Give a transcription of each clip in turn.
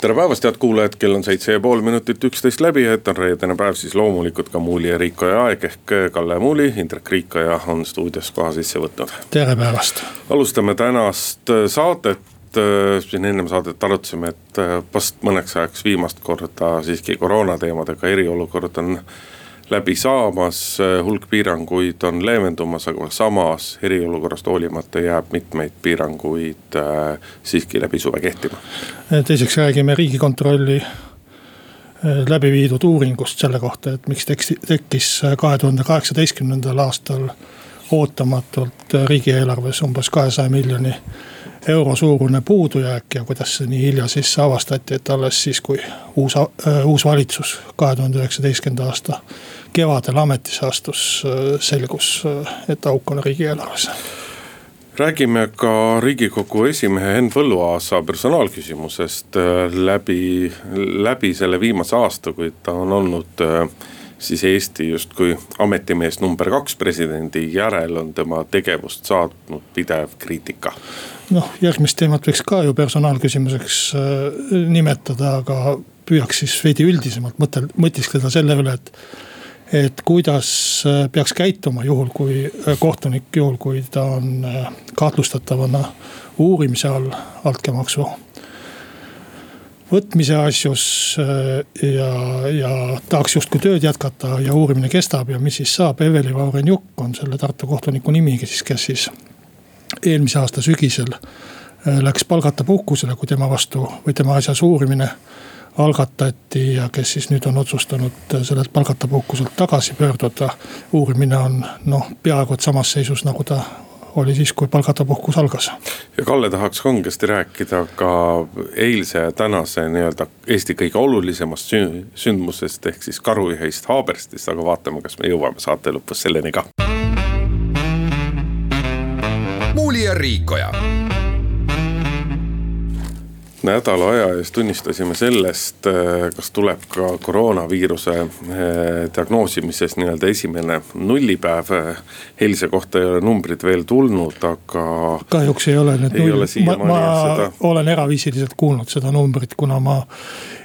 tere päevast, head kuulajad, kell on seitse ja pool minutit üksteist läbi ja et on reedene päev, siis loomulikult ka Muuli ja Riikoja aeg ehk Kalle Muuli, Indrek Riikoja on stuudios koha sisse võtnud. tere päevast. alustame tänast saadet siin ennem saadet arutasime, et vast mõneks ajaks viimast korda siiski koroonateemadega eriolukord on läbi saamas, hulk piiranguid on leevendumas, aga samas eriolukorrast hoolimata jääb mitmeid piiranguid äh, siiski läbi suve kehtima. teiseks räägime riigikontrolli äh, läbi viidud uuringust selle kohta, et miks tekkis, tekkis kahe tuhande kaheksateistkümnendal aastal ootamatult riigieelarves umbes kahesaja miljoni euro suurune puudujääk ja kuidas see nii hilja siis avastati, et alles siis, kui uus, äh, uus valitsus kahe tuhande üheksateistkümnenda aasta kevadel ametisse astus, äh, selgus, äh, et auk on riigieelarves räägime ka riigikogu esimehe Henn Põlluaasa personaalküsimusest läbi, läbi selle viimase aasta, kui ta on olnud siis Eesti justkui ametimees number kaks presidendi järel on tema tegevust saatnud pidev kriitika noh, järgmist teemat võiks ka ju personaalküsimuseks äh, nimetada, aga püüaks siis veidi üldisemalt mõtel-, mõtiskleda selle üle, et. Et kuidas äh, peaks käituma juhul, kui äh, kohtunik, juhul kui ta on kahtlustatavana uurimise all altkäemaksu võtmise asjus ja, ja tahaks justkui tööd jätkata ja uurimine kestab ja mis siis saab, Eveli Vauren-Jukk on selle Tartu kohtuniku nimi, kes, kes siis eelmise aasta sügisel äh, läks palgata puhkusele, kui tema vastu või tema asjas uurimine algatati ja kes siis nüüd on otsustanud sellelt palgata puhkuselt tagasi pöörduda. uurimine on noh, peaaegu et samas seisus, nagu ta oli siis, kui palgata puhkus algas. ja Kalle tahaks kangesti rääkida ka eilse ja tänase nii-öelda Eesti kõige olulisemast sündmusest ehk siis karujahist Haaberstist, aga vaatame, kas me jõuame saate lõpus selleni ka Muuli ja Riikoja nädala aja eest tunnistasime sellest, äh, kas tuleb ka koroonaviiruse äh, diagnoosimises nii-öelda esimene nullipäev. eilse kohta ei ole numbrid veel tulnud, aga. kahjuks ei ole need null, ma, ma olen eraviisiliselt kuulnud seda numbrit, kuna ma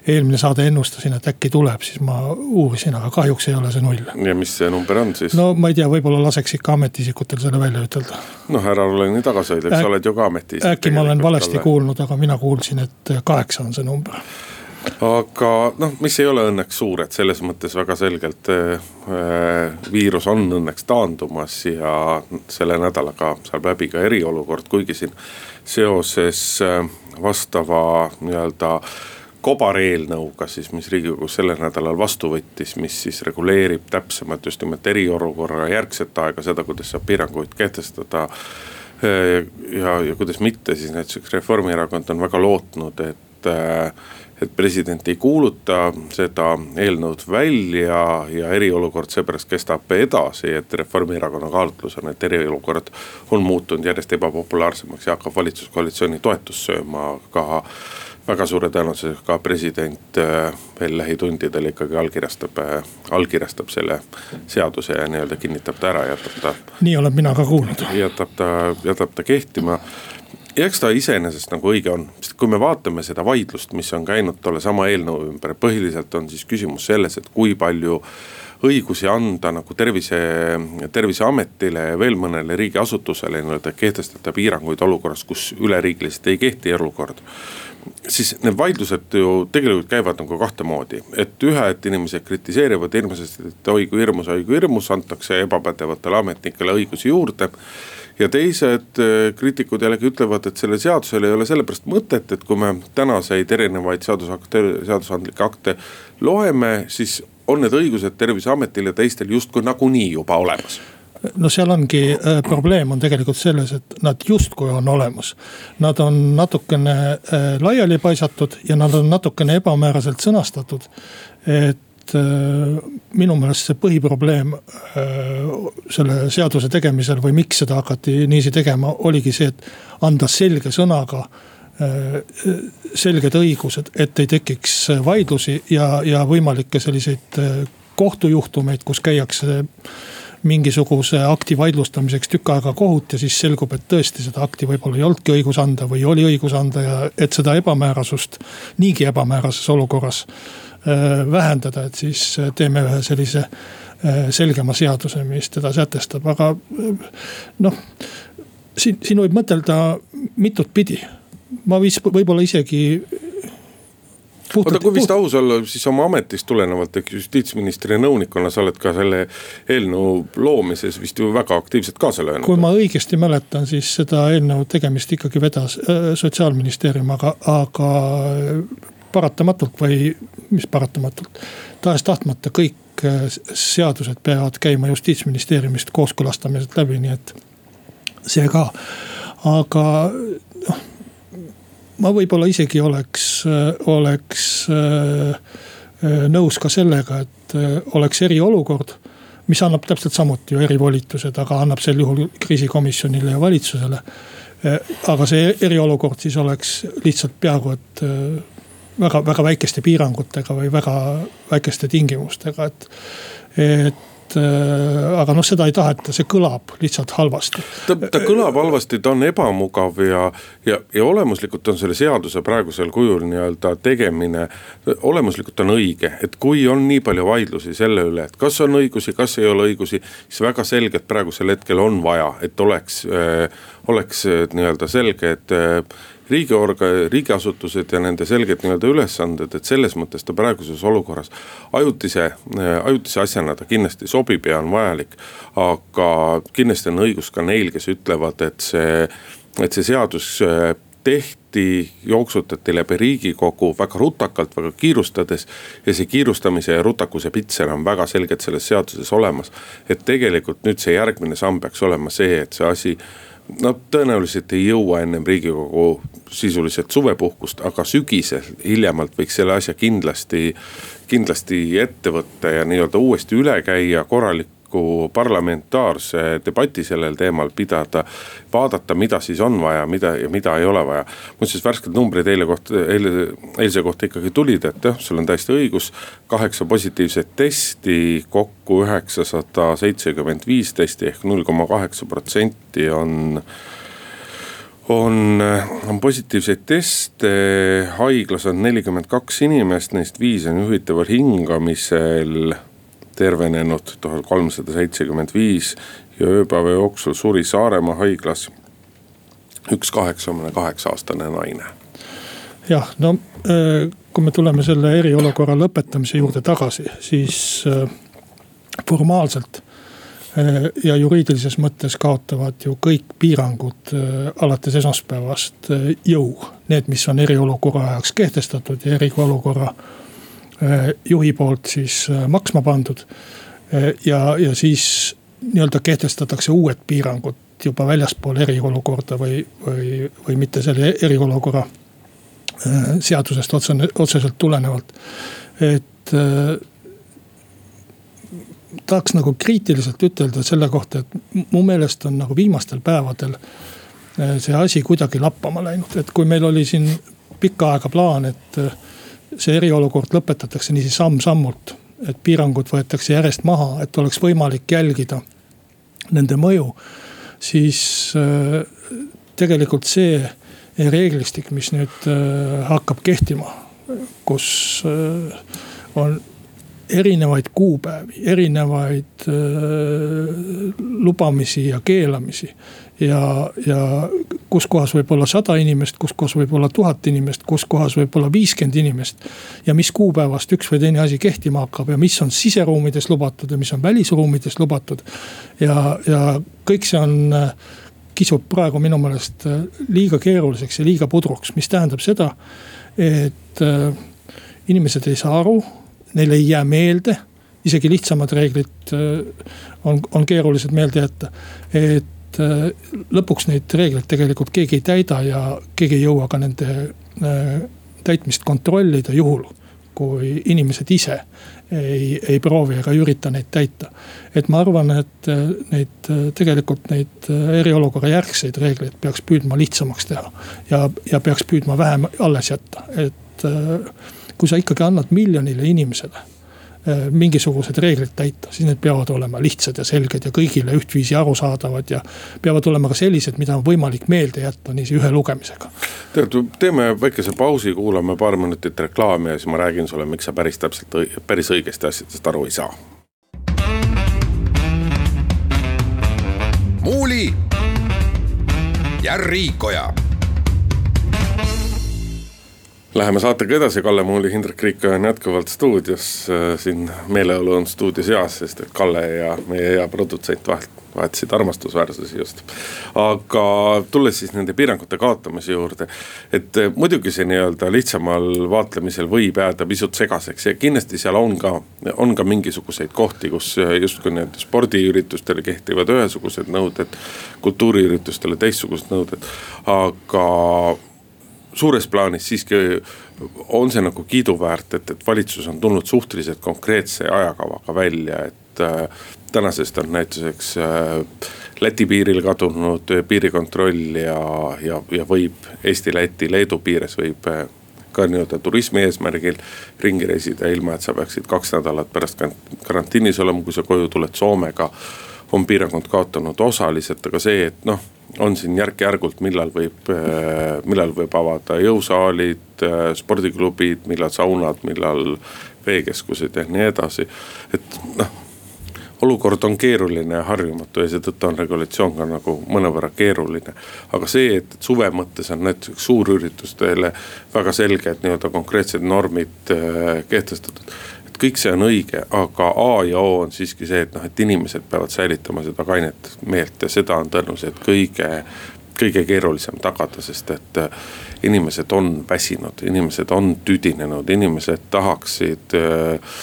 eelmine saade ennustasin, et äkki tuleb, siis ma uurisin, aga kahjuks ei ole see null. ja mis see number on siis? no ma ei tea, võib-olla laseks ikka ametiisikutel selle välja ütelda. noh, ära ole nii tagasihoidlik, sa oled ju ka ametiisik. äkki ma olen valesti talle. kuulnud, aga mina kuulsin, et kaheksa on see number aga noh, mis ei ole õnneks suur, et selles mõttes väga selgelt äh, viirus on õnneks taandumas ja selle nädalaga saab läbi ka eriolukord, kuigi siin seoses äh, vastava nii-öelda äh, kobareelnõuga siis, mis riigikogus sellel nädalal vastu võttis, mis siis reguleerib täpsemalt just nimelt eriolukorra järgset aega, seda, kuidas saab piiranguid kehtestada. ja, ja kuidas mitte, siis näiteks Reformierakond on väga lootnud, et, et president ei kuuluta seda eelnõud välja ja eriolukord seepärast kestab edasi, et Reformierakonna kaalutlus on, et eriolukord on muutunud järjest ebapopulaarsemaks ja hakkab valitsuskoalitsiooni toetust sööma ka väga suure tõenäosusega ka president äh, veel lähitundidel ikkagi allkirjastab, äh, allkirjastab selle seaduse ja nii-öelda kinnitab ta ära, jätab ta. nii olen mina ka kuulnud. jätab ta, jätab ta kehtima eks ta iseenesest nagu õige on, sest kui me vaatame seda vaidlust, mis on käinud tollesama eelnõu ümber, põhiliselt on siis küsimus selles, et kui palju õigusi anda nagu tervise, terviseametile ja veel mõnele riigiasutusele nii-öelda kehtestada piiranguid olukorras, kus üleriigiliselt ei kehti elukord siis need vaidlused ju tegelikult käivad nagu kahte moodi, et ühed inimesed kritiseerivad hirmsasti, et oi kui hirmus, oi kui hirmus, antakse ebapädevatele ametnikele õigusi juurde. Ja teised äh, kriitikud jällegi ütlevad, et sellel seadusel ei ole sellepärast mõtet, et kui me tänaseid erinevaid seadusakte, seadusandlikke akte loeme, siis on need õigused terviseametil ja teistel justkui nagunii juba olemas no seal ongi äh, probleem on tegelikult selles, et nad justkui on olemas. Nad on natukene äh, laiali paisatud ja nad on natukene ebamääraselt sõnastatud. et minu meelest see põhiprobleem selle seaduse tegemisel või miks seda hakati niiviisi tegema, oligi see, et anda selge sõnaga selged õigused, et ei tekiks vaidlusi ja, ja võimalikke selliseid kohtujuhtumeid, kus käiakse mingisuguse akti vaidlustamiseks tükk aega kohut ja siis selgub, et tõesti seda akti võib-olla ei olnudki õigus anda või oli õigus anda ja et seda ebamäärasust niigi ebamäärases olukorras äh, vähendada, et siis teeme ühe sellise äh, selgema seaduse, mis teda sätestab, aga äh, noh. siin, siin võib mõtelda mitut pidi. ma vist võib-olla isegi oota, kui vist aus olla, siis oma ametist tulenevalt ehk justiitsministri nõunikuna sa oled ka selle eelnõu loomises vist ju väga aktiivselt kaasa löönud. kui ma õigesti mäletan, siis seda eelnõu tegemist ikkagi vedas äh, sotsiaalministeerium, aga, aga paratamatult või mis paratamatult, tahes-tahtmata kõik äh, seadused peavad käima justiitsministeeriumist kooskõlastamiselt läbi, nii et see ka. aga noh ma võib-olla isegi oleks, oleks äh, äh, nõus ka sellega, et äh, oleks eriolukord. mis annab täpselt samuti ju erivolitused, aga annab sel juhul kriisikomisjonile ja valitsusele. aga see eriolukord siis oleks lihtsalt peaaegu, et väga, väga väikeste piirangutega või väga väikeste tingimustega, et, et äh, aga noh, seda ei taheta, see kõlab lihtsalt halvasti. ta, ta kõlab halvasti, ta on ebamugav ja, ja, ja olemuslikult on selle seaduse praegusel kujul nii-öelda tegemine. olemuslikult on õige, et kui on nii palju vaidlusi selle üle, et kas on õigusi, kas ei ole õigusi. siis väga selgelt praegusel hetkel on vaja, et oleks äh,, oleks äh, nii-öelda selge, et äh, riigiorga-, riigiasutused ja nende selged nii-öelda ülesanded, et selles mõttes ta praeguses olukorras. ajutise, ajutise asjana ta kindlasti sobib ja on vajalik. aga kindlasti on õigus ka neil, kes ütlevad, et see, et see seadus äh, tehti, jooksutati läbi riigikogu väga rutakalt, väga kiirustades. ja see kiirustamise ja rutakuse pitser on väga selgelt selles seaduses olemas. et tegelikult nüüd see järgmine samm peaks olema see, et see asi no tõenäoliselt ei jõua ennem riigikogu sisuliselt suvepuhkust, aga sügisel hiljemalt võiks selle asja kindlasti, kindlasti ette võtta ja nii-öelda uuesti üle käia, korralik korraliku parlamentaarse debati sellel teemal pidada. vaadata, mida siis on vaja, mida ja mida ei ole vaja. muuseas värsked numbrid eile kohta, eile, eilse kohta ikkagi tulid, et jah, sul on täiesti õigus. kaheksa positiivset testi, kokku üheksasada seitsekümmend viis testi ehk null koma kaheksa protsenti on on, on positiivseid teste, haiglas on nelikümmend kaks inimest, neist viis on juhitaval hingamisel tervenenud tuhat kolmsada seitsekümmend viis ja ööpäeva jooksul suri Saaremaa haiglas üks kaheksakümne kaheksa aastane naine. jah, no äh, kui me tuleme selle eriolukorra lõpetamise juurde tagasi, siis äh, formaalselt äh, ja juriidilises mõttes kaotavad ju kõik piirangud alates esmaspäevast jõu. Need, mis on eriolukorra ajaks kehtestatud ja eriolukorra juhi poolt siis äh, maksma pandud. Äh, ja, ja siis nii-öelda kehtestatakse uued piirangud juba väljaspool eriolukorda või, või, või mitte selle eriolukorra seadusest otse, otseselt tulenevalt. et tahaks nagu kriitiliselt ütelda selle kohta, et mu meelest on nagu viimastel päevadel see asi kuidagi lappama läinud, et kui meil oli siin pikka aega plaan, et see eriolukord lõpetatakse niiviisi samm-sammult. et piirangud võetakse järjest maha, et oleks võimalik jälgida nende mõju. siis äh, tegelikult see reeglistik, mis nüüd äh, hakkab kehtima, kus äh, on erinevaid kuupäevi, erinevaid lubamisi ja keelamisi ja, ja kus kohas võib olla sada inimest, kus kohas võib olla tuhat inimest, kus kohas võib olla viiskümmend inimest. ja mis kuupäevast üks või teine asi kehtima hakkab ja mis on siseruumides lubatud ja mis on välisruumides lubatud. ja, ja kõik see on, äh, kisub praegu minu meelest äh, liiga keeruliseks ja liiga pudruks, mis tähendab seda, et äh, inimesed ei saa aru, neile ei jää meelde isegi lihtsamad reeglid on, on keerulised meelde jätta. et äh, lõpuks neid reegleid tegelikult keegi ei täida ja keegi ei jõua ka nende äh, täitmist kontrollida juhul. kui inimesed ise ei, ei proovi ega ürita neid täita. et ma arvan, et äh, neid tegelikult neid eriolukorra järgseid reegleid peaks püüdma lihtsamaks teha. ja, ja peaks püüdma vähem alles jätta, et kui sa ikkagi annad miljonile inimesele Äh, mingisugused reeglid täita, siis need peavad olema lihtsad ja selged ja kõigile ühtviisi arusaadavad ja. peavad olema ka sellised, mida on võimalik meelde jätta niiviisi ühe lugemisega. tead, teeme väikese pausi, kuulame paar minutit reklaami ja siis ma räägin sulle, miks sa päris täpselt, päris õigesti asjadest aru ei saa. muuli ja Riikoja Läheme saatega edasi, Kalle Muuli, Hindrek Riik on jätkuvalt stuudios. Äh, siin meeleolu on stuudios heas, sest et Kalle ja meie hea produtsent vahelt vahetasid armastusväärsusi just. aga tulles siis nende piirangute kaotamise juurde. et äh, muidugi see nii-öelda lihtsamal vaatlemisel võib jääda pisut segaseks ja kindlasti seal on ka, on ka mingisuguseid kohti, kus äh, justkui need spordiüritustele kehtivad ühesugused nõuded. kultuuriüritustele teistsugused nõuded, aga suures plaanis siiski on see nagu kiiduväärt, et, et valitsus on tulnud suhteliselt konkreetse ajakavaga välja, et äh, tänasest on näituseks äh, Läti piiril kadunud piirikontroll ja, ja, ja võib Eesti, Läti, Leedu piires võib äh, ka nii-öelda turismi eesmärgil ringi reisida, ilma et sa peaksid kaks nädalat pärast karantiinis olema, kui sa koju tuled Soomega. on piirangud kaotanud osaliselt, aga see, et noh on siin järk-järgult, millal võib, äh, millal võib avada jõusaalid, äh, spordiklubid, millal saunad, millal veekeskused ja nii edasi. et noh, olukord on keeruline ja harjumatu ja seetõttu on regulatsioon ka nagu mõnevõrra keeruline. aga see, et suve mõttes on näiteks suurüritustele väga selged nii-öelda konkreetsed normid äh, kehtestatud kõik see on õige, aga A ja O on siiski see, et noh, et inimesed peavad säilitama seda kainet meelt ja seda on tõenäoliselt kõige, kõige keerulisem tagada, sest et äh, inimesed on väsinud, inimesed on tüdinenud, inimesed tahaksid äh,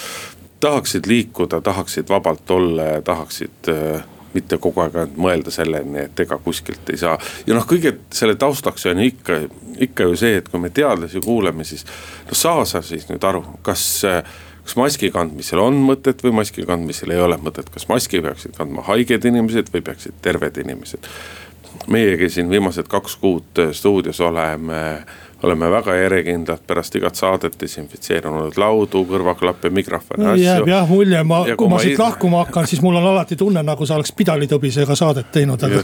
tahaksid liikuda, tahaksid vabalt olla ja tahaksid äh, mitte kogu aeg ainult mõelda selleni, et ega kuskilt ei saa. ja noh, kõige selle taustaks on ikka, ikka ju see, et kui me teadlasi kuuleme, siis no saa sa siis nüüd aru, kas äh, kas maski kandmisel on mõtet või maski kandmisel ei ole mõtet, kas maski peaksid kandma haiged inimesed või peaksid terved inimesed. meiegi siin viimased kaks kuud stuudios oleme oleme väga järjekindlalt pärast igat saadet desinfitseerinud laudu, kõrvaklappe, mikrofone, asju. jääb jah mulje, ma, kui ma, ma siit lahkuma hakkan, siis mul on alati tunne, nagu sa oleks pidalitõbisega saadet teinud, aga.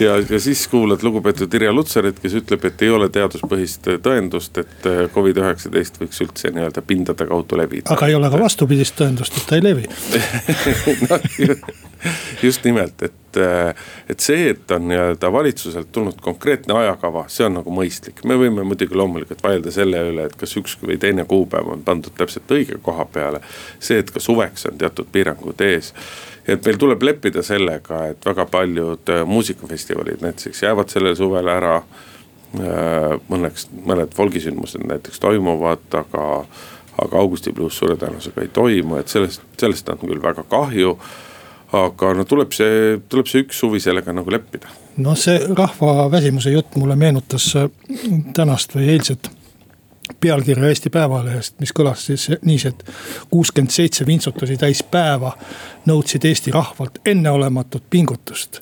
ja, ja siis kuulad lugupeetud Irja Lutsarit, kes ütleb, et ei ole teaduspõhist tõendust, et äh, Covid-19 võiks üldse nii-öelda pindade kaudu levida. aga ei ole ka vastupidist tõendust, et ta ei levi no, just nimelt, et, äh, et see, et on nii-öelda valitsuselt tulnud konkreetne ajakava, see on nagu mõistlik. me võime muidugi loomulikult vaielda selle üle, et kas üks või teine kuupäev on pandud täpselt õige koha peale. see, et ka suveks on teatud piirangud ees. et meil tuleb leppida sellega, et väga paljud äh, muusikafestivalid näiteks jäävad sellel suvel ära äh, mõneks, mõned folgisündmused näiteks toimuvad, aga, aga Augusti pluss suure tõenäosusega ei toimu, et sellest, sellest on küll väga kahju aga no tuleb see, tuleb see üks suvi sellega nagu leppida. no see rahva väsimuse jutt mulle meenutas äh, tänast või eilset pealkirja Eesti Päevalehest, mis kõlas siis niiviisi, et kuuskümmend seitse vintsutusi täis päeva nõudsid Eesti rahvalt enneolematut pingutust.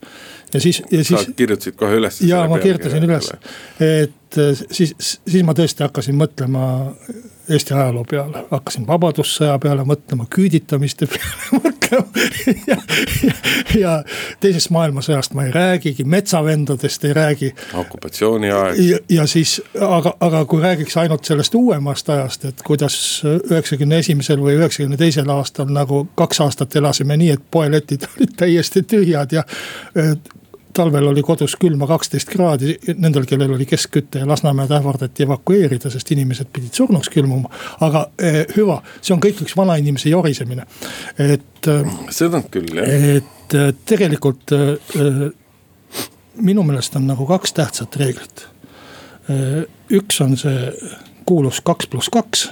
ja siis, ja siis. sa kirjutasid kohe üles. ja ma kirjutasin üles, et äh, siis, siis ma tõesti hakkasin mõtlema Eesti ajaloo peale, hakkasin vabadussõja peale mõtlema, küüditamiste peale mõtlema ja, ja, ja teisest maailmasõjast ma ei räägigi, metsavendadest ei räägi. okupatsiooniaeg. ja, ja siis, aga, aga kui räägiks ainult sellest uuemast ajast, et kuidas üheksakümne esimesel või üheksakümne teisel aastal nagu kaks aastat elasime nii, et poeletid olid täiesti tühjad ja talvel oli kodus külma kaksteist kraadi, nendel, kellel oli keskküte ja Lasnamäed ähvardati evakueerida, sest inimesed pidid surnuks külmuma. aga eh, hüva, see on kõik üks vanainimese jorisemine, et. Eh, seda küll jah. et eh, tegelikult eh, minu meelest on nagu kaks tähtsat reeglit. üks on see kuulus kaks pluss kaks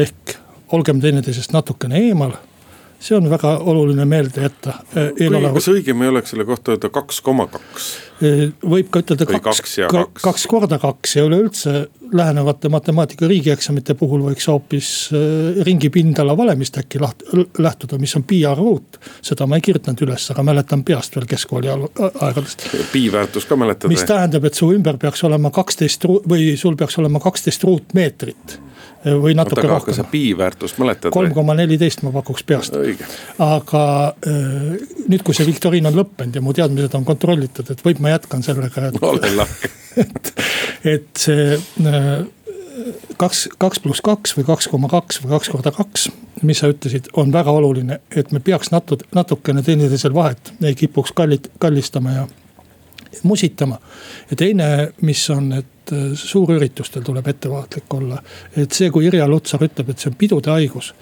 ehk olgem teineteisest natukene eemal see on väga oluline meelde jätta. kas õigem ei oleks selle kohta öelda kaks koma kaks? võib ka ütelda kaks, kaks, kaks. kaks korda kaks ja üleüldse lähenevate matemaatika riigieksamite puhul võiks hoopis ringi pindala valemist äkki laht, lähtuda, mis on pi arvuut. seda ma ei kirjutanud üles, aga mäletan peast veel keskkooli aegadest. pi väärtus ka mäletad? mis tähendab, et su ümber peaks olema kaksteist või sul peaks olema kaksteist ruutmeetrit või natuke rohkem. sa pi väärtust mäletad? kolm koma neliteist ma pakuks peast. aga nüüd, kui see viktoriin on lõppenud ja mu teadmised on kontrollitud, et võib, ma jätkan sellega, et ole lahke et, et see kaks, kaks pluss kaks või kaks koma kaks või kaks korda kaks, mis sa ütlesid, on väga oluline, et me peaks natu-, natukene teineteisel vahet, ei kipuks kallit-, kallistama ja musitama. ja teine, mis on, et äh, suurüritustel tuleb ettevaatlik olla. et see, kui Irja Lutsar ütleb, et see on pidude haigus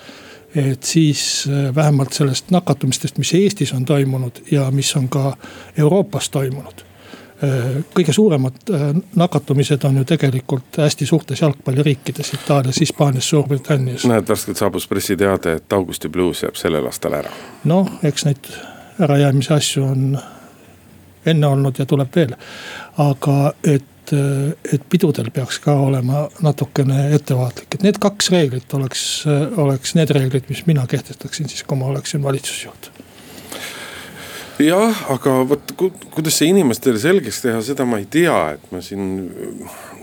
et siis äh, vähemalt sellest nakatumistest, mis Eestis on toimunud ja mis on ka Euroopas toimunud. Äh, kõige suuremad nakatumised on ju tegelikult hästi suurtes jalgpalliriikides, Itaalias, Hispaanias, Suurbritannias. näed, värskelt saabus pressiteade, et Augusti bluus jääb sellel aastal ära. noh, eks neid ärajäämise asju on enne olnud ja tuleb veel. aga et, et pidudel peaks ka olema natukene ettevaatlik, et need kaks reeglit oleks, oleks need reeglid, mis mina kehtestaksin siis, kui ma oleksin valitsusjuht. Jah, aga vot kuidas see inimestele selgeks teha, seda ma ei tea, et ma siin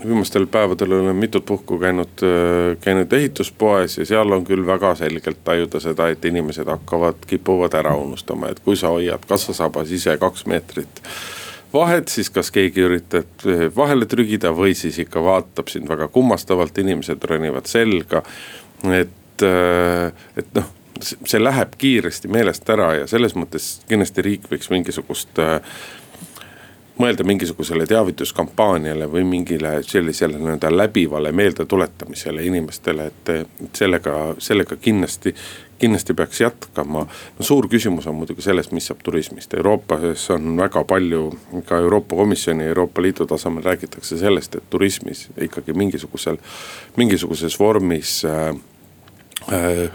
viimastel päevadel olen mitut puhku käinud, käinud ehituspoes ja seal on küll väga selgelt tajuda seda, et inimesed hakkavad, kipuvad ära unustama, et kui sa hoiad kassasabas ise kaks meetrit vahet, siis kas keegi üritab vahele trügida või siis ikka vaatab sind väga kummastavalt, inimesed ronivad selga. et, et noh, see läheb kiiresti meelest ära ja selles mõttes kindlasti riik võiks mingisugust äh, mõelda mingisugusele teavituskampaaniale või mingile sellisele nii-öelda läbivale meeldetuletamisele inimestele, et sellega, sellega kindlasti, kindlasti peaks jätkama. no suur küsimus on muidugi selles, mis saab turismist, Euroopas on väga palju, ka Euroopa Komisjoni Euroopa Liidu tasemel räägitakse sellest, et turismis ikkagi mingisugusel, mingisuguses vormis äh, äh,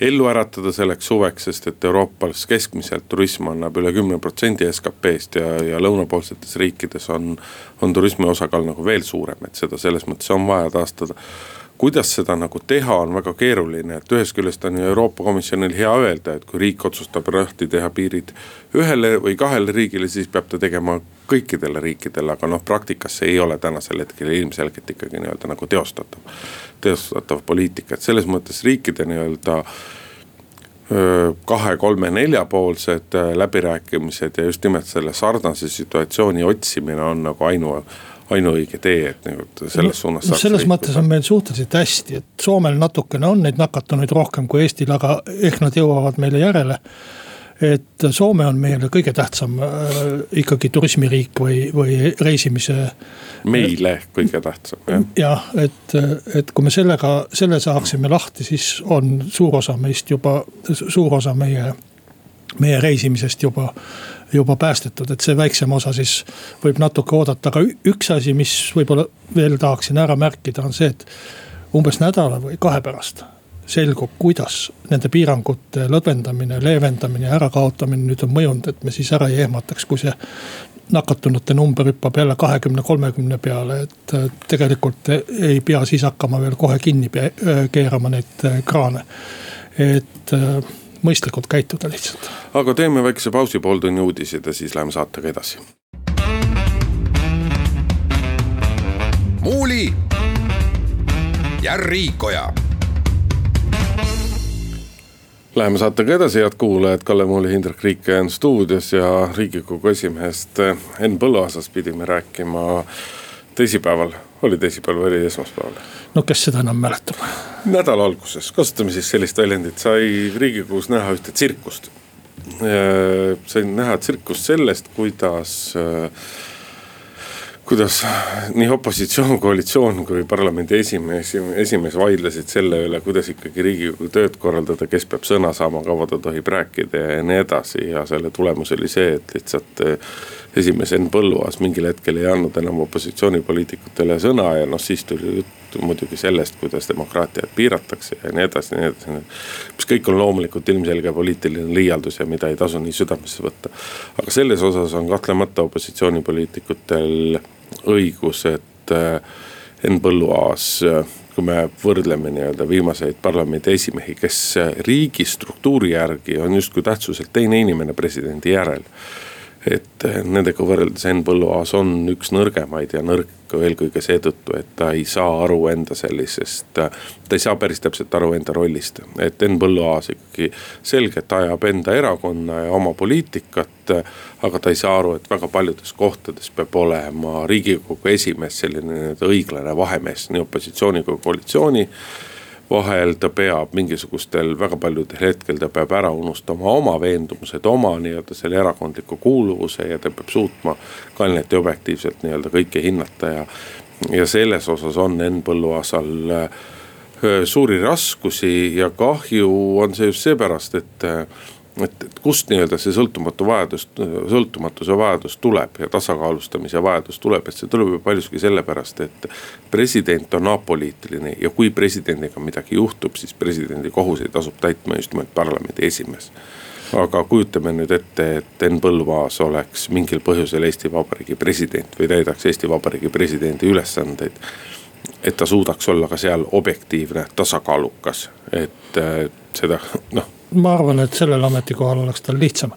ellu äratada selleks suveks, sest et Euroopas keskmiselt turism annab üle kümne protsendi SKP-st ja, ja lõunapoolsetes riikides on, on turismi osakaal nagu veel suurem, et seda selles mõttes on vaja taastada kuidas seda nagu teha, on väga keeruline, et ühest küljest on ju Euroopa Komisjonil hea öelda, et kui riik otsustab lahti teha piirid ühele või kahele riigile, siis peab ta tegema kõikidele riikidele, aga noh, praktikas see ei ole tänasel hetkel ilmselgelt ikkagi nii-öelda nagu teostatav, teostatav poliitika, et selles mõttes riikide nii-öelda kahe, kolme, neljapoolsed läbirääkimised ja just nimelt selle sarnase situatsiooni otsimine on nagu ainu ainuõige tee, et nagu selles no, suunas selles mõttes on meil suhteliselt hästi, et Soomel natukene on neid nakatunuid rohkem kui Eestil, aga ehk nad jõuavad meile järele. et Soome on meile kõige tähtsam äh, ikkagi turismiriik või, või reisimise. meile kõige tähtsam jah. jah, et, et kui me sellega, selle saaksime lahti, siis on suur osa meist juba, suur osa meie, meie reisimisest juba juba päästetud, et see väiksem osa siis võib natuke oodata, aga üks asi, mis võib-olla veel tahaksin ära märkida, on see, et umbes nädala või kahe pärast selgub, kuidas nende piirangute lõdvendamine, leevendamine ja ärakaotamine nüüd on mõjunud, et me siis ära ei ehmataks, kui see nakatunute number hüppab jälle kahekümne, kolmekümne peale, et tegelikult ei pea siis hakkama veel kohe kinni keerama neid kraane. et mõistlikult käituda lihtsalt. aga teeme väikese pausi, pooltunni uudised ja siis läheme saatega edasi. muuli ja Riikoja. Läheme saatega edasi, head kuulajad, Kalle Muuli, Hindrek Riike on stuudios ja riigikogu esimehest Henn Põlluaasast pidime rääkima teisipäeval, oli teisipäev või oli esmaspäeval? no kes seda enam mäletab? nädala alguses, kasutame siis sellist väljendit, sai riigikogus näha ühte tsirkust. sain näha tsirkust sellest, kuidas kuidas nii opositsioon, koalitsioon kui parlamendi esimees, esimees vaidlesid selle üle, kuidas ikkagi riigikogu tööd korraldada, kes peab sõna saama, kaua ta tohib rääkida ja nii edasi ja selle tulemus oli see, et lihtsalt esimees Henn Põlluaas mingil hetkel ei andnud enam opositsioonipoliitikutele sõna ja noh, siis tuli jutt muidugi sellest, kuidas demokraatiat piiratakse ja nii edasi ja nii edasi. mis kõik on loomulikult ilmselge poliitiline liialdus ja mida ei tasu nii südamesse võtta. aga selles osas on kahtlemata opositsioonipoliitikutel õigus, et äh, Henn Põlluaas kui me võrdleme nii-öelda viimaseid parlamendi esimehi, kes riigi struktuuri järgi on justkui tähtsuselt teine inimene presidendi järel et eh, nendega võrreldes Henn Põlluaas on üks nõrgemaid ja nõrk eelkõige seetõttu, et ta ei saa aru enda sellisest. ta ei saa päris täpselt aru enda rollist, et Henn Põlluaas ikkagi selgelt ajab enda erakonna ja oma poliitikat. aga ta ei saa aru, et väga paljudes kohtades peab olema riigikogu esimees selline nii-öelda õiglane vahemees nii opositsiooni kui koalitsiooni vahel ta peab mingisugustel väga paljudel hetkel ta peab ära unustama oma veendumused, oma nii-öelda selle erakondliku kuuluvuse ja ta peab suutma kainelt ja objektiivselt nii-öelda kõike hinnata ja. ja selles osas on Henn Põlluaasal äh, suuri raskusi ja kahju on see just seepärast, et et, et kust nii-öelda see sõltumatu vajadus, sõltumatuse vajadus tuleb ja tasakaalustamise vajadus tuleb, et see tuleb ju paljuski sellepärast, et. president on apoliitiline ja kui presidendiga midagi juhtub, siis presidendi kohuseid asub täitma just nimelt parlamendi esimees aga kujutame nüüd ette, et Henn Põlluaas oleks mingil põhjusel Eesti Vabariigi president või täidaks Eesti Vabariigi presidendi ülesandeid. Et ta suudaks olla ka seal objektiivne, tasakaalukas, et seda noh ma arvan, et sellel ametikohal oleks tal lihtsam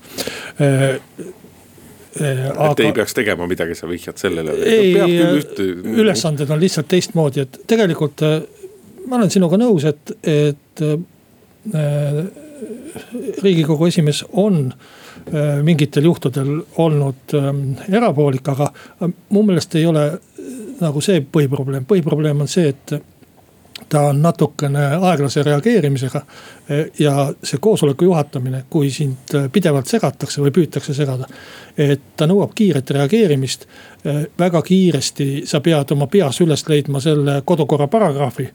Aga... et ei peaks tegema midagi, sa vihjad sellele. ei, üht... ülesanded on lihtsalt teistmoodi, et tegelikult äh, ma olen sinuga nõus, et, et äh, riigikogu esimees on äh, mingitel juhtudel olnud äh, erapoolik, aga mu meelest ei ole nagu see põhiprobleem, põhiprobleem on see, et ta on natukene aeglase reageerimisega. ja see koosoleku juhatamine, kui sind pidevalt segatakse või püütakse segada. et ta nõuab kiiret reageerimist Äh, väga kiiresti sa pead oma peas üles leidma selle kodukorra paragrahvi,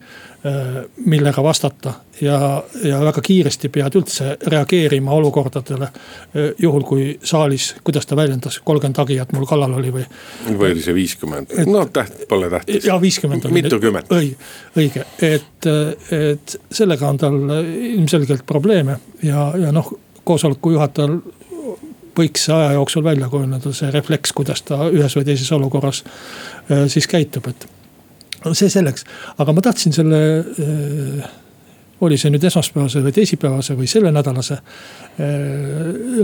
millega vastata. ja, ja väga kiiresti pead üldse reageerima olukordadele. Äh, juhul kui saalis, kuidas ta väljendas, kolmkümmend hagijat mul kallal oli või. või oli see viiskümmend, no täht-, pole tähtis. ja viiskümmend. mitukümmend. õige, õige, et, et sellega on tal ilmselgelt probleeme ja, ja noh koosoleku juhatajal võiks aja jooksul välja kujuneda see refleks, kuidas ta ühes või teises olukorras äh, siis käitub, et. See selleks, aga ma tahtsin selle äh, oli see nüüd esmaspäevase või teisipäevase või sellenädalase äh,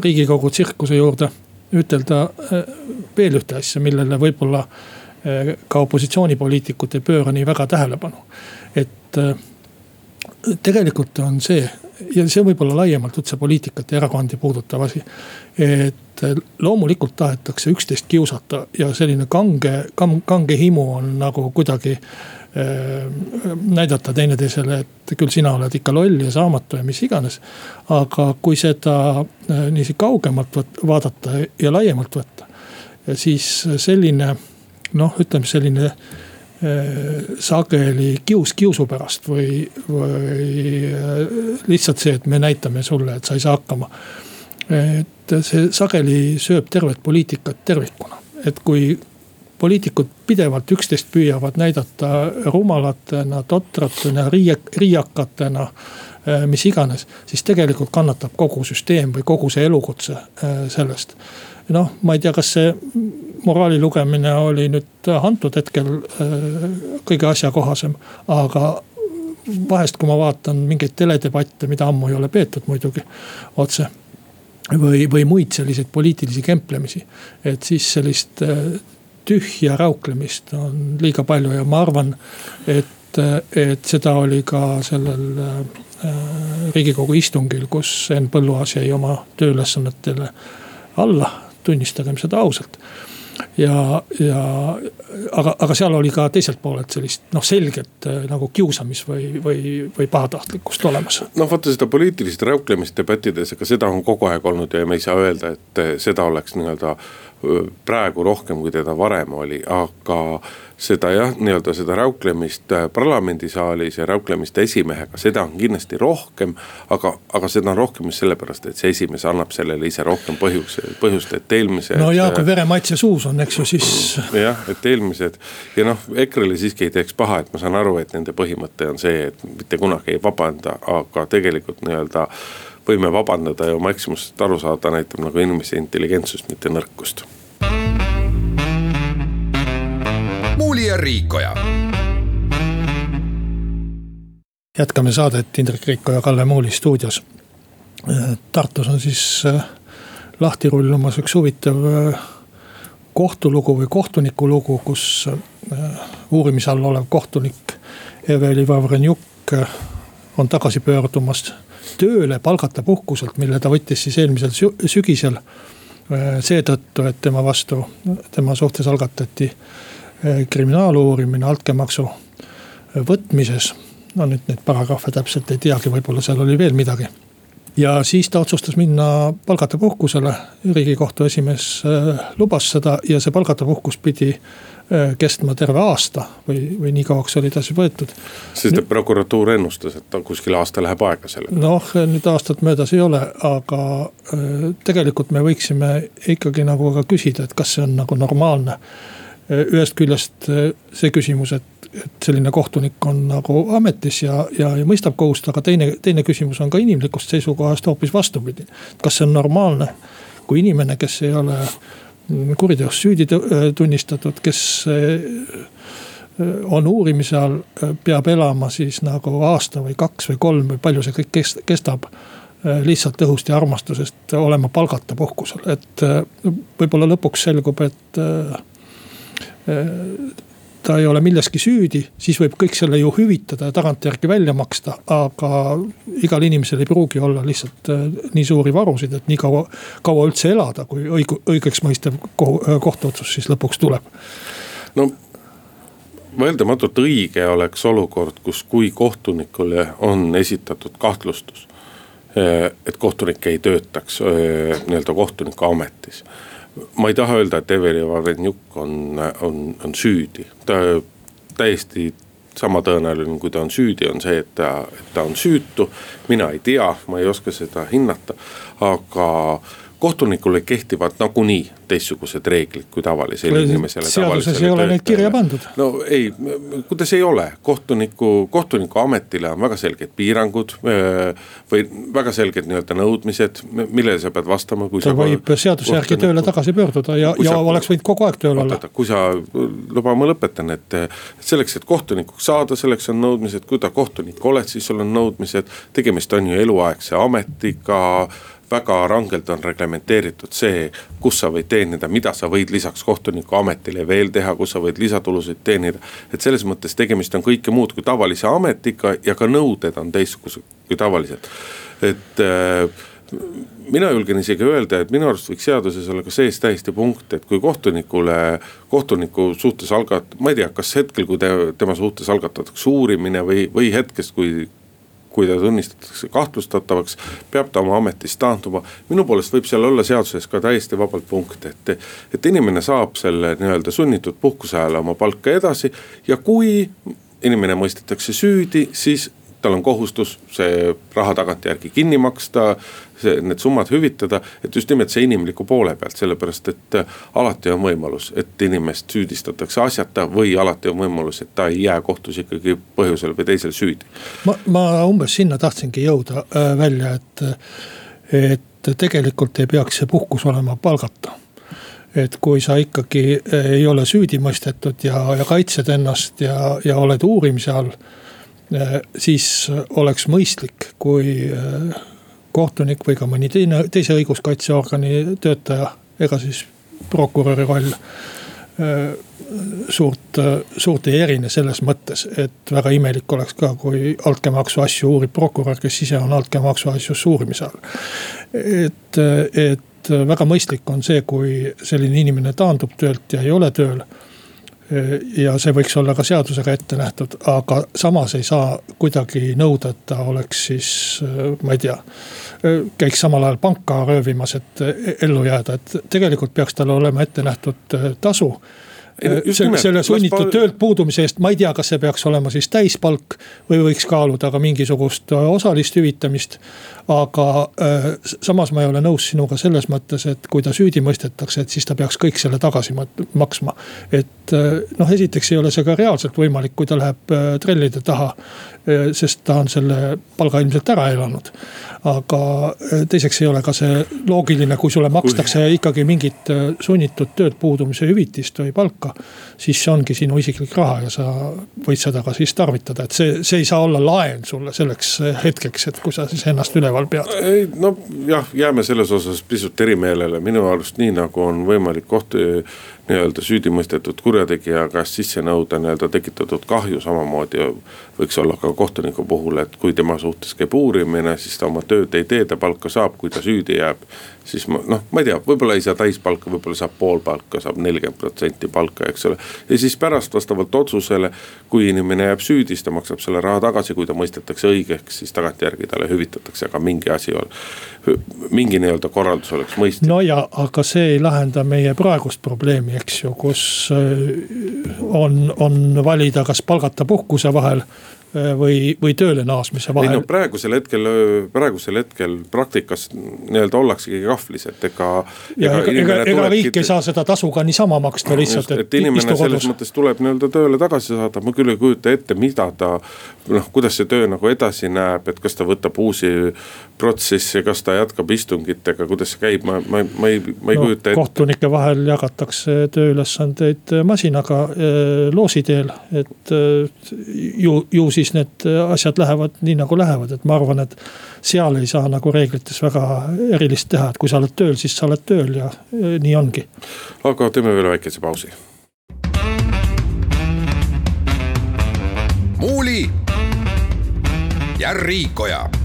riigikogu tsirkuse juurde ütelda veel ühte asja, millele võib-olla ka opositsioonipoliitikud ei pööra nii väga tähelepanu. et tegelikult on see ja see võib olla laiemalt üldse poliitikat ja erakondi puudutav asi. et loomulikult tahetakse üksteist kiusata ja selline kange, kange himu on nagu kuidagi äh, näidata teineteisele, et küll sina oled ikka loll ja saamatu ja mis iganes. aga kui seda äh, niiviisi kaugemalt vaadata ja laiemalt võtta, siis selline noh, ütleme selline Äh, sageli kius kiusu pärast või, või lihtsalt see, et me näitame sulle, et sa ei saa hakkama. Et see sageli sööb tervet poliitikat tervikuna, et kui poliitikud pidevalt üksteist püüavad näidata rumalatena, totratena, riiak-, riiakatena äh, mis iganes, siis tegelikult kannatab kogu süsteem või kogu see elukutse sellest noh, ma ei tea, kas see moraali lugemine oli nüüd antud hetkel äh, kõige asjakohasem, aga vahest, kui ma vaatan mingeid teledebatte, mida ammu ei ole peetud muidugi otse. Või, või muid selliseid poliitilisi kemplemisi, et siis sellist äh, tühja rauklemist on liiga palju ja ma arvan, et, et seda oli ka sellel äh, riigikogu istungil, kus Henn Põlluaas jäi oma tööülesannetele alla. Tunnistagem seda ausalt ja, ja aga, aga seal oli ka teiselt poolelt sellist noh, selget äh, nagu kiusamis või, või, või pahatahtlikkust olemas. noh, vaata seda poliitilist räuklemist debattides, ega seda on kogu aeg olnud ja me ei saa öelda, et seda oleks nii-öelda praegu rohkem, kui teda varem oli, aga seda jah, nii-öelda seda räuklemist äh, parlamendisaalis ja räuklemist esimehega, seda on kindlasti rohkem. aga, aga seda on rohkem just sellepärast, et see esimees annab sellele ise rohkem põhjus, põhjust, et eelmised. no ja kui veremaitse suus on, eks ju, siis. jah, et eelmised ja noh, EKRE-le siiski ei teeks paha, et ma saan aru, et nende põhimõte on see, et mitte kunagi ei vabanda, aga tegelikult nii-öelda võime vabandada ja oma eksimusest aru saada, näitab nagu inimese intelligentsust, mitte nõrkust Muuli ja Riikoja. jätkame saadet Indrek Riiko ja Kalle Muuli stuudios. Tartus on siis äh, lahti rullumas üks huvitav äh, kohtulugu või kohtuniku lugu, kus äh, uurimise all olev kohtunik Eveli Vavrenjuk on tagasi pöördumas tööle palgata puhkuselt, mille ta võttis siis eelmisel sügisel. seetõttu, et tema vastu, tema suhtes algatati Eh, kriminaaluurimine altkäemaksu eh, võtmises. no nüüd neid paragrahve täpselt ei teagi, võib-olla seal oli veel midagi. ja siis ta otsustas minna palgata puhkusele, riigikohtu esimees eh, lubas seda ja see palgata puhkus pidi kestma terve aasta või, või nii kauaks oli ta siis võetud. sest et prokuratuur ennustas, et kuskil aasta läheb aega sellega. noh, nüüd aastat möödas ei ole, aga tegelikult me võiksime ikkagi nagu ka küsida, et kas see on nagu normaalne ühest küljest eh, see küsimus, et, et selline kohtunik on nagu ametis ja, ja, ja mõistab kohust, aga teine, teine küsimus on ka inimlikust seisukohast hoopis vastupidi. kas see on normaalne, kui inimene, kes ei ole kuriteos süüdi tunnistatud, kes on uurimise all, peab elama siis nagu aasta või kaks või kolm või palju see kõik kestab lihtsalt õhust ja armastusest olema palgata puhkusel, et võib-olla lõpuks selgub, et ta ei ole milleski süüdi, siis võib kõik selle ju hüvitada ja tagantjärgi välja maksta. aga igal inimesel ei pruugi olla lihtsalt äh, nii suuri varusid, et nii kaua, kaua üldse elada, kui õigu-, õigeks mõistev kohtuotsus siis lõpuks tuleb. no vaieldamatult õige oleks olukord, kus, kui kohtunikule on esitatud kahtlustus. Äh, et kohtunik ei töötaks äh, nii-öelda kohtuniku ametis ma ei taha öelda, et Eveli Varenjuk on, on, on süüdi, ta täiesti sama tõenäoline, kui ta on süüdi, on see, et ta, ta on süütu. mina ei tea, ma ei oska seda hinnata, aga kohtunikule kehtivad nagunii teistsugused reeglid kui tavalisele inimesele. seaduses ei ole neid kirja pandud. no ei, kuidas ei ole, kohtuniku, kohtuniku ametile on väga selged piirangud. või väga selged nii-öelda nõudmised, millele sa pead vastama, kui ta sa. võib seaduse järgi tööle tagasi pöörduda ja, ja sa, oleks võinud kogu aeg tööl olla. kui sa, luba ma lõpetan, et selleks, et kohtunikuks saada, selleks on nõudmised, kui ta kohtunik oled, siis sul on nõudmised. tegemist on ju eluaegse ametiga väga rangelt on reglementeeritud see, kus sa võid teenida, mida sa võid lisaks kohtuniku ametile veel teha, kus sa võid lisatulusid teenida. et selles mõttes tegemist on kõike muud kui tavalise ametiga ja ka nõuded on teistsugused kui tavaliselt, et äh, mina julgen isegi öelda, et minu arust võiks seaduses olla ka sees täiesti punkt, et kui kohtunikule, kohtuniku suhtes algat-, ma ei tea, kas hetkel, kui te, tema suhtes algatatakse uurimine või, või hetkest, kui kui ta tunnistatakse kahtlustatavaks, peab ta oma ametist taanduma. minu poolest võib seal olla seaduses ka täiesti vabalt punkt, et, et inimene saab selle nii-öelda sunnitud puhkuse ajal oma palka edasi ja kui inimene mõistetakse süüdi, siis tal on kohustus see raha tagantjärgi kinni maksta, see, need summad hüvitada. et just nimelt see inimliku poole pealt, sellepärast et äh, alati on võimalus, et inimest süüdistatakse asjata või alati on võimalus, et ta ei jää kohtus ikkagi põhjusel või teisel süüdi. ma, ma umbes sinna tahtsingi jõuda äh, välja, et, et tegelikult ei peaks see puhkus olema palgata et kui sa ikkagi ei ole süüdi mõistetud ja, ja kaitsed ennast ja, ja oled uurimise all Äh, siis oleks mõistlik, kui äh, kohtunik või ka mõni teine, teise õiguskaitseorgani töötaja, ega siis prokuröri roll äh, suurt, suurt ei erine selles mõttes, et väga imelik oleks ka, kui altkäemaksu asju uurib prokurör, kes ise on altkäemaksu asjus uurimise all. et, et väga mõistlik on see, kui selline inimene taandub töölt ja ei ole tööl ja see võiks olla ka seadusega ette nähtud, aga samas ei saa kuidagi nõuda, et ta oleks siis, ma ei tea. käiks samal ajal panka röövimas, et ellu jääda, et tegelikult peaks talle olema ette nähtud tasu selle, selle sunnitud töölt puudumise eest, ma ei tea, kas see peaks olema siis täispalk või võiks kaaluda ka mingisugust osalist hüvitamist aga äh, samas ma ei ole nõus sinuga selles mõttes, et kui ta süüdi mõistetakse, et siis ta peaks kõik selle tagasi maksma. et äh, noh, esiteks ei ole see ka reaalselt võimalik, kui ta läheb äh, trellide taha. Sest ta on selle palga ilmselt ära elanud. aga teiseks ei ole ka see loogiline, kui sulle makstakse ikkagi mingit sunnitud töölt puudumise hüvitist või palka. siis see ongi sinu isiklik raha ja sa võid seda ka siis tarvitada, et see, see ei saa olla laen sulle selleks hetkeks, et kui sa siis ennast üle üleval pead? ei no jah, jääme selles osas pisut erimeelele, minu arust nii nagu on võimalik kohtu nii-öelda süüdimõistetud kurjategija käest sisse nõuda nii-öelda tekitatud kahju, samamoodi võiks olla ka kohtuniku puhul, et kui tema suhtes käib uurimine, siis ta oma tööd ei tee, ta palka saab, kui ta süüdi jääb. siis ma noh, ma ei tea, võib-olla ei saa täispalka, võib-olla saab pool palka, saab nelikümmend protsenti palka, eks ole. ja siis pärast vastavalt otsusele, kui inimene jääb süüdi, siis ta maksab selle raha tagasi, kui ta mõistetakse õigeks, siis tagantjärgi talle hüvitatakse, aga mingi asi mingi nii-öelda korraldus oleks mõistlik. no ja, aga see ei lahenda meie praegust probleemi eks ju, kus äh, on, on valida, kas palgata puhkuse vahel või, või tööle naasmise vahel. ei no praegusel hetkel, praegusel hetkel praktikas nii-öelda ollaksegi kahvlis, et ega. ega, ega, ega, ega riik ei saa seda tasu ka niisama maksta lihtsalt, et. inimene selles mõttes tuleb nii-öelda tööle tagasi saada, ma küll ei kujuta ette, mida ta. noh, kuidas see töö nagu edasi näeb, et kas ta võtab uusi protsesse, kas ta jätkab istungitega, kuidas see käib, ma, ma, ma ei, ma ei no, kujuta ette. kohtunike vahel jagatakse tööülesandeid masinaga äh, loosi teel, et äh, ju, ju siis siis need asjad lähevad nii nagu lähevad, et ma arvan, et seal ei saa nagu reeglites väga erilist teha, et kui sa oled tööl, siis sa oled tööl ja nii ongi. aga teeme veel väikese pausi. muuli ja Riikoja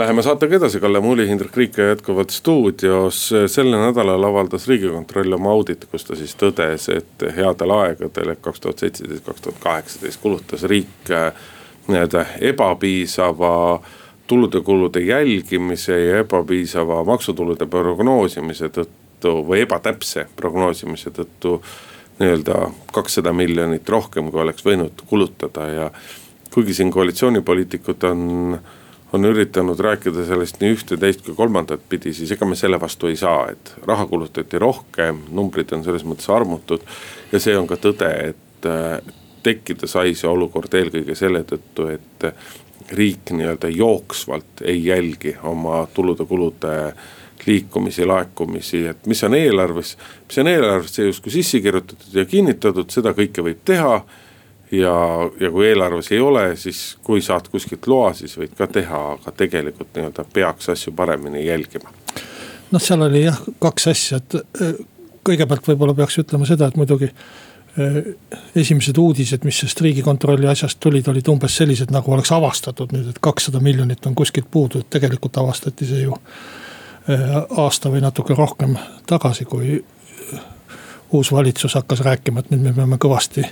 Läheme saatega edasi, Kalle Muuli, Hindrek Riik jätkuvalt stuudios. sel nädalal avaldas riigikontroll oma auditi, kus ta siis tõdes, et headel aegadel ehk kaks tuhat seitseteist, kaks tuhat kaheksateist kulutas riik äh, nii-öelda ebapiisava tulude-kulude jälgimise ja ebapiisava maksutulude prognoosimise tõttu või ebatäpse prognoosimise tõttu nii-öelda kakssada miljonit rohkem, kui oleks võinud kulutada ja kuigi siin koalitsioonipoliitikud on on üritanud rääkida sellest nii ühte, teist kui kolmandat pidi, siis ega me selle vastu ei saa, et raha kulutati rohkem, numbrid on selles mõttes armutud. ja see on ka tõde, et äh, tekkida sai see olukord eelkõige selle tõttu, et riik nii-öelda jooksvalt ei jälgi oma tulude-kulude liikumisi, laekumisi, et mis on eelarves. mis on eelarvesse justkui sisse kirjutatud ja kinnitatud, seda kõike võib teha ja, ja kui eelarves ei ole, siis kui saad kuskilt loa, siis võid ka teha, aga tegelikult nii-öelda peaks asju paremini jälgima. noh, seal oli jah kaks asja, et äh, kõigepealt võib-olla peaks ütlema seda, et muidugi äh, esimesed uudised, mis sellest riigikontrolli asjast tulid, olid umbes sellised, nagu oleks avastatud nüüd, et kakssada miljonit on kuskilt puudu, et tegelikult avastati see ju äh, aasta või natuke rohkem tagasi, kui uus valitsus hakkas rääkima, et nüüd me peame kõvasti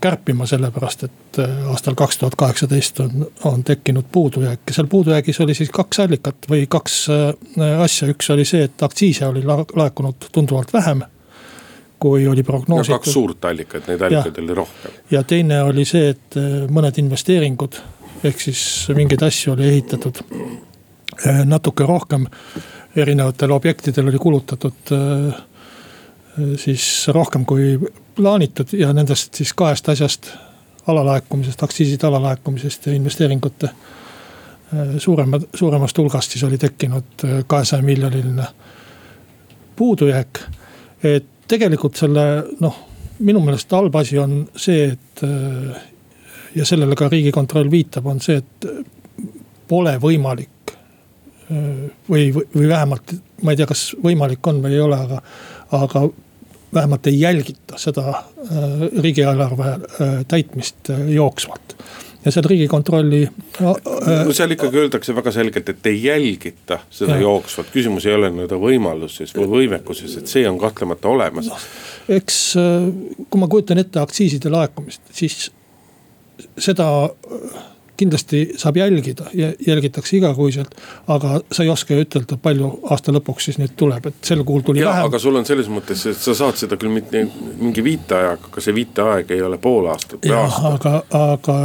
kärpima, sellepärast et äh, aastal kaks tuhat kaheksateist on, on tekkinud puudujääk ja seal puudujäägis oli siis kaks allikat või kaks äh, asja, üks oli see, et aktsiise oli laekunud tunduvalt vähem kui oli prognoositud. kaks suurt allikat, neid allikaid oli rohkem. ja teine oli see, et mõned investeeringud ehk siis mingeid asju oli ehitatud natuke rohkem. erinevatel objektidel oli kulutatud siis rohkem kui plaanitud ja nendest siis kahest asjast, alalaekumisest, aktsiiside alalaekumisest ja investeeringute äh, suurema, suuremast hulgast siis oli tekkinud äh, kahesaja miljoniline puudujääk. et tegelikult selle noh, minu meelest halb asi on see, et äh, ja sellele ka riigikontroll viitab, on see, et pole võimalik või, või vähemalt ma ei tea, kas võimalik on või ei ole, aga, aga vähemalt ei jälgita seda äh, riigieelarve äh, täitmist äh, jooksvalt. ja seal riigikontrolli. no seal ikkagi öeldakse väga selgelt, et ei jälgita seda ja. jooksvat, küsimus ei ole nii-öelda võimaluses või võimekuses, et see on kahtlemata olemas no,. eks kui ma kujutan ette aktsiiside laekumist, siis seda kindlasti saab jälgida jälgitakse igakuiselt. aga sa ei oska ju ütelda, palju aasta lõpuks siis nüüd tuleb, et sel kuul tuli ja, vähem. aga sul on selles mõttes, et sa saad seda küll mitte mingi viiteajaga, aga see viiteaeg ei ole pool aastat või aasta. aga, aga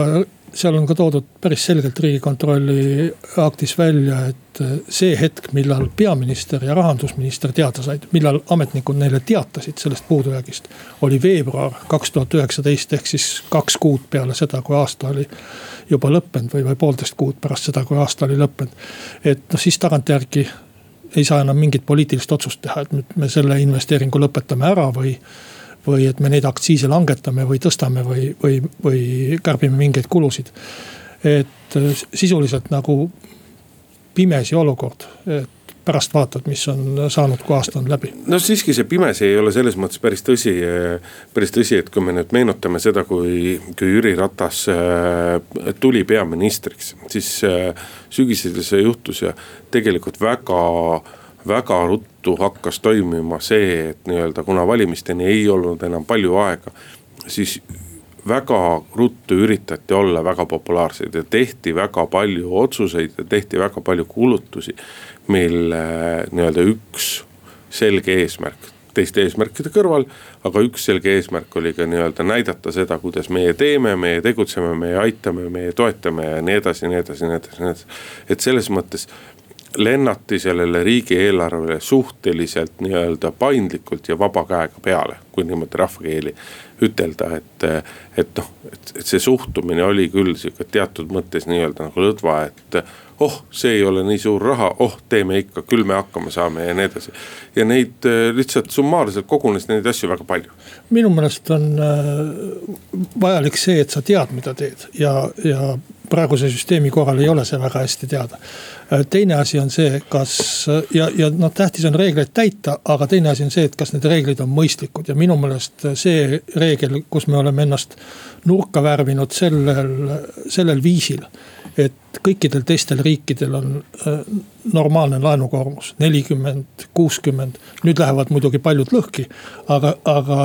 seal on ka toodud päris selgelt riigikontrolli aktis välja, et see hetk, millal peaminister ja rahandusminister teada said, millal ametnikud neile teatasid sellest puudujäägist. oli veebruar kaks tuhat üheksateist ehk siis kaks kuud peale seda, kui aasta oli juba lõppenud või, või poolteist kuud pärast seda, kui aasta oli lõppenud. et noh, siis tagantjärgi ei saa enam mingit poliitilist otsust teha, et nüüd me selle investeeringu lõpetame ära või või et me neid aktsiise langetame või tõstame või, või, või kärbime mingeid kulusid. et äh, sisuliselt nagu pimesi olukord, et pärast vaatad, mis on saanud, kui aasta on läbi. no siiski see pimesi ei ole selles mõttes päris tõsi, päris tõsi, et kui me nüüd meenutame seda, kui, kui Jüri Ratas äh, tuli peaministriks, siis äh, sügisel see juhtus ja tegelikult väga väga ruttu hakkas toimima see, et nii-öelda kuna valimisteni ei olnud enam palju aega, siis väga ruttu üritati olla väga populaarsed ja tehti väga palju otsuseid ja tehti väga palju kulutusi. mille nii-öelda üks selge eesmärk, teiste eesmärkide kõrval, aga üks selge eesmärk oli ka nii-öelda näidata seda, kuidas meie teeme, meie tegutseme, meie aitame, meie toetame ja nii edasi, nii edasi, nii edasi, nii edasi. et selles mõttes lennati sellele riigieelarvele suhteliselt nii-öelda paindlikult ja vaba käega peale, kui niimoodi rahvakeeli ütelda, et. et noh, et, see suhtumine oli küll sihuke teatud mõttes nii-öelda nagu lõdva, et oh, see ei ole nii suur raha, oh, teeme ikka, küll me hakkama saame ja nii edasi. ja neid lihtsalt summaarselt kogunes neid asju väga palju. minu meelest on vajalik see, et sa tead, mida teed ja, ja praeguse süsteemi korral ei ole see väga hästi teada. Äh, teine asi on see, kas ja, ja noh, tähtis on reegleid täita, aga teine asi on see, et kas need reeglid on mõistlikud ja minu meelest see reegel, kus me oleme ennast nurka värvinud sellel, sellel viisil. et kõikidel teistel riikidel on äh, normaalne laenukoormus, nelikümmend, kuuskümmend, nüüd lähevad muidugi paljud lõhki, aga, aga.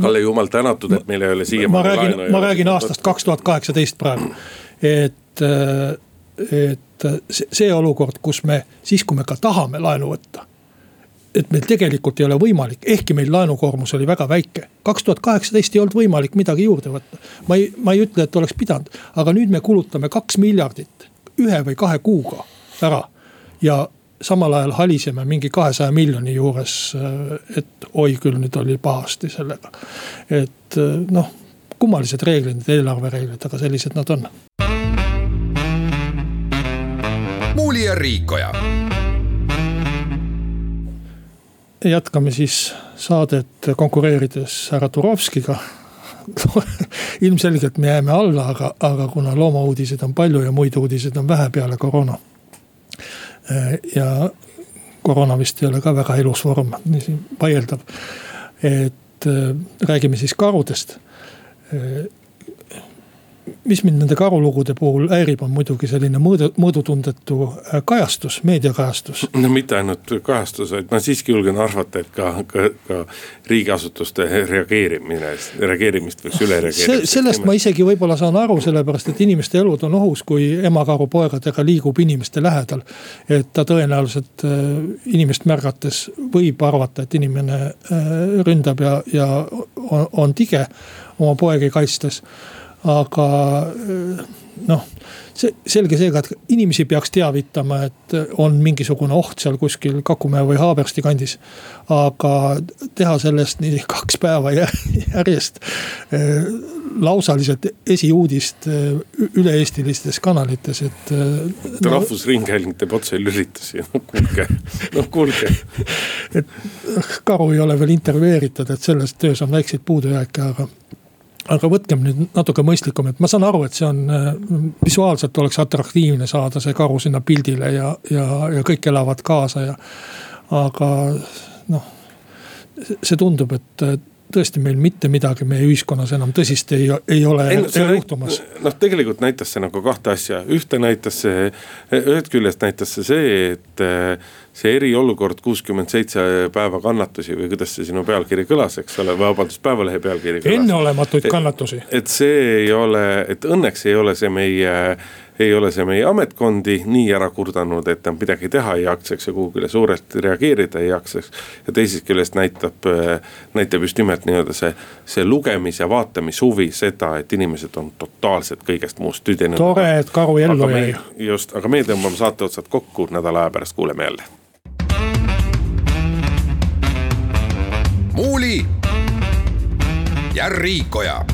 Kalle jumal tänatud, et meil ei ole siiamaani laenu. ma räägin aastast kaks tuhat kaheksateist praegu et, et see olukord, kus me siis, kui me ka tahame laenu võtta et meil tegelikult ei ole võimalik, ehkki meil laenukoormus oli väga väike. kaks tuhat kaheksateist ei olnud võimalik midagi juurde võtta. ma ei, ma ei ütle, et oleks pidanud, aga nüüd me kulutame kaks miljardit ühe või kahe kuuga ära. ja samal ajal haliseme mingi kahesaja miljoni juures, et oi küll, nüüd oli pahasti sellega. et noh, kummalised reeglid, need eelarvereeglid, aga sellised nad on Muuli ja Riikoja. jätkame siis saadet konkureerides härra Turovskiga ilmselgelt me jääme alla, aga, aga kuna loomauudiseid on palju ja muid uudiseid on vähe peale koroona. ja koroona vist ei ole ka väga ilus vorm, vaieldav. et räägime siis karudest mis mind nende karulugude puhul häirib, on muidugi selline mõõdu, mõõdutundetu äh, kajastus, meediakajastus. no mitte ainult kajastus, vaid ma siiski julgen arvata, et ka, ka, ka riigiasutuste reageerimine, reageerimist võiks üle reageerida Se. sellest ma isegi võib-olla saan aru, sellepärast et inimeste elud on ohus, kui emakaru poegadega liigub inimeste lähedal. et ta tõenäoliselt äh, inimest märgates võib arvata, et inimene äh, ründab ja, ja on, on tige oma poegi kaitstes aga noh, see selge seega, et inimesi peaks teavitama, et on mingisugune oht seal kuskil Kakumäe või Haabersti kandis. aga teha sellest nii kaks päeva järjest lausaliselt esiuudist üle-eestilistes kanalites, et no,. rahvusringhääling teeb otselülitusi, no kuulge, no kuulge. et karu ei ole veel intervjueeritud, et selles töös on väikseid puudujääke, aga aga võtkem nüüd natuke mõistlikum, et ma saan aru, et see on äh, visuaalselt oleks atraktiivne saada see karu sinna pildile ja, ja, ja kõik elavad kaasa ja. aga noh, see tundub, et tõesti meil mitte midagi meie ühiskonnas enam tõsist ei, ei ole ei, no, juhtumas. noh, tegelikult näitas see nagu kahte asja, ühte näitas see, ühest küljest näitas see see, et see eriolukord kuuskümmend seitse päeva kannatusi või kuidas see sinu pealkiri kõlas, eks ole, vabandust, Päevalehe pealkiri. enneolematuid kannatusi. et see ei ole, et õnneks ei ole see meie ei ole see meie ametkondi nii ära kurdanud, et nad midagi teha ei jaksaks ja kuhugile suurelt reageerida ei jaksaks. ja teisest küljest näitab, näitab just nimelt nii-öelda see, see lugemis- ja vaatamishuvi seda, et inimesed on totaalselt kõigest muust tüdinenud. tore, et karu ellu jäi. just, aga meie tõmbame saate otsad kokku, nädala aja pärast kuuleme jälle. Muuli ja Riikoja